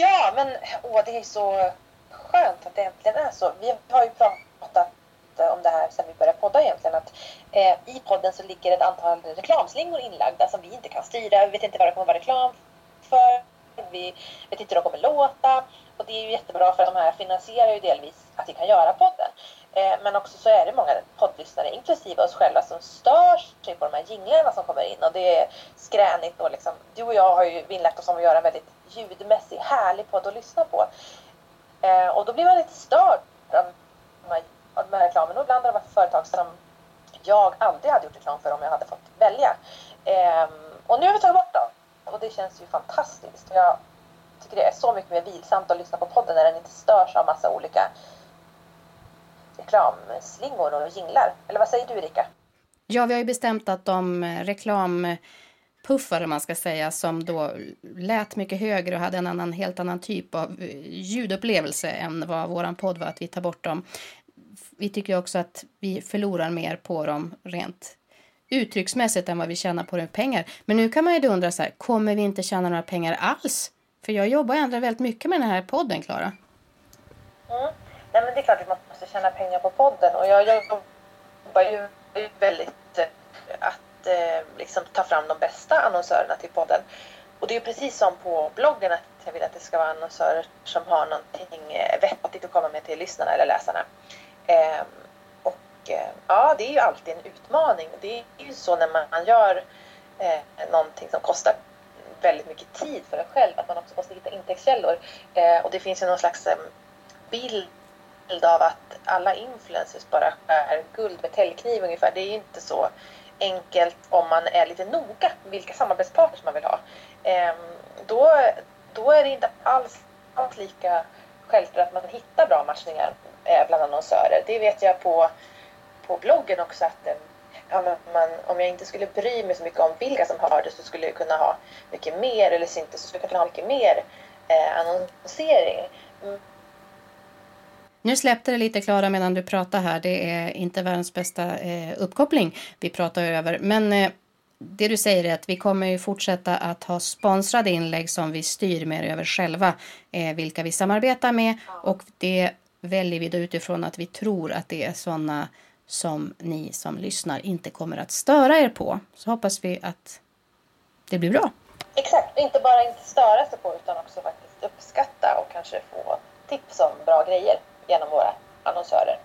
Ja, men åh, det är så skönt att det äntligen är så. Vi har ju pratat eh, om det här sedan vi började podda egentligen. Att, eh, I podden så ligger ett antal reklamslingor inlagda som vi inte kan styra. Vi vet inte vad det kommer vara reklam för. Vi vet inte hur de kommer låta. Och det är ju jättebra för att de här finansierar ju delvis att vi kan göra podden. Eh, men också så är det många poddlyssnare, inklusive oss själva, som stör sig typ på de här jinglarna som kommer in. Och det är skränigt. Och liksom, du och jag har ju vinnlagt oss om att göra en väldigt ljudmässig, härlig podd att lyssna på. Eh, och då blir man lite störd av de här, av de här reklamen. Och ibland har det varit företag som jag aldrig hade gjort reklam för om jag hade fått välja. Eh, och nu har vi tagit bort dem. Och det känns ju fantastiskt. Jag tycker det är så mycket mer vilsamt att lyssna på podden när den inte störs av massa olika reklamslingor och jinglar. Eller vad säger du Erika? Ja, vi har ju bestämt att de eh, reklam reklampuffar, man ska säga, som då lät mycket högre och hade en annan, helt annan typ av eh, ljudupplevelse än vad våran podd var, att vi tar bort dem. Vi tycker också att vi förlorar mer på dem rent uttrycksmässigt än vad vi tjänar på det med pengar. Men nu kan man ju undra så här, kommer vi inte tjäna några pengar alls? För jag jobbar och ändrar väldigt mycket med den här podden, Klara. Mm. Nej, men det är klart att man måste tjäna pengar på podden och jag jobbar ju väldigt att eh, liksom ta fram de bästa annonsörerna till podden. Och det är precis som på bloggen att jag vill att det ska vara annonsörer som har någonting eh, vettigt att komma med till lyssnarna eller läsarna. Eh, och eh, ja, det är ju alltid en utmaning. Det är ju så när man gör eh, någonting som kostar väldigt mycket tid för en själv att man också måste hitta intäktskällor. Eh, och det finns ju någon slags eh, bild av att alla influencers bara skär guld med täljkniv ungefär. Det är ju inte så enkelt om man är lite noga med vilka samarbetspartners man vill ha. Ehm, då, då är det inte alls, alls lika självklart att man hittar bra matchningar eh, bland annonsörer. Det vet jag på, på bloggen också att eh, ja, man, om jag inte skulle bry mig så mycket om vilka som har det så skulle jag kunna ha mycket mer eller inte så skulle jag kunna ha mycket mer eh, annonsering. Nu släppte det lite Klara medan du pratar här. Det är inte världens bästa eh, uppkoppling vi pratar över. Men eh, det du säger är att vi kommer ju fortsätta att ha sponsrade inlägg som vi styr mer över själva. Eh, vilka vi samarbetar med och det väljer vi då utifrån att vi tror att det är sådana som ni som lyssnar inte kommer att störa er på. Så hoppas vi att det blir bra. Exakt, inte bara inte störa sig på utan också faktiskt uppskatta och kanske få tips om bra grejer genom våra annonsörer.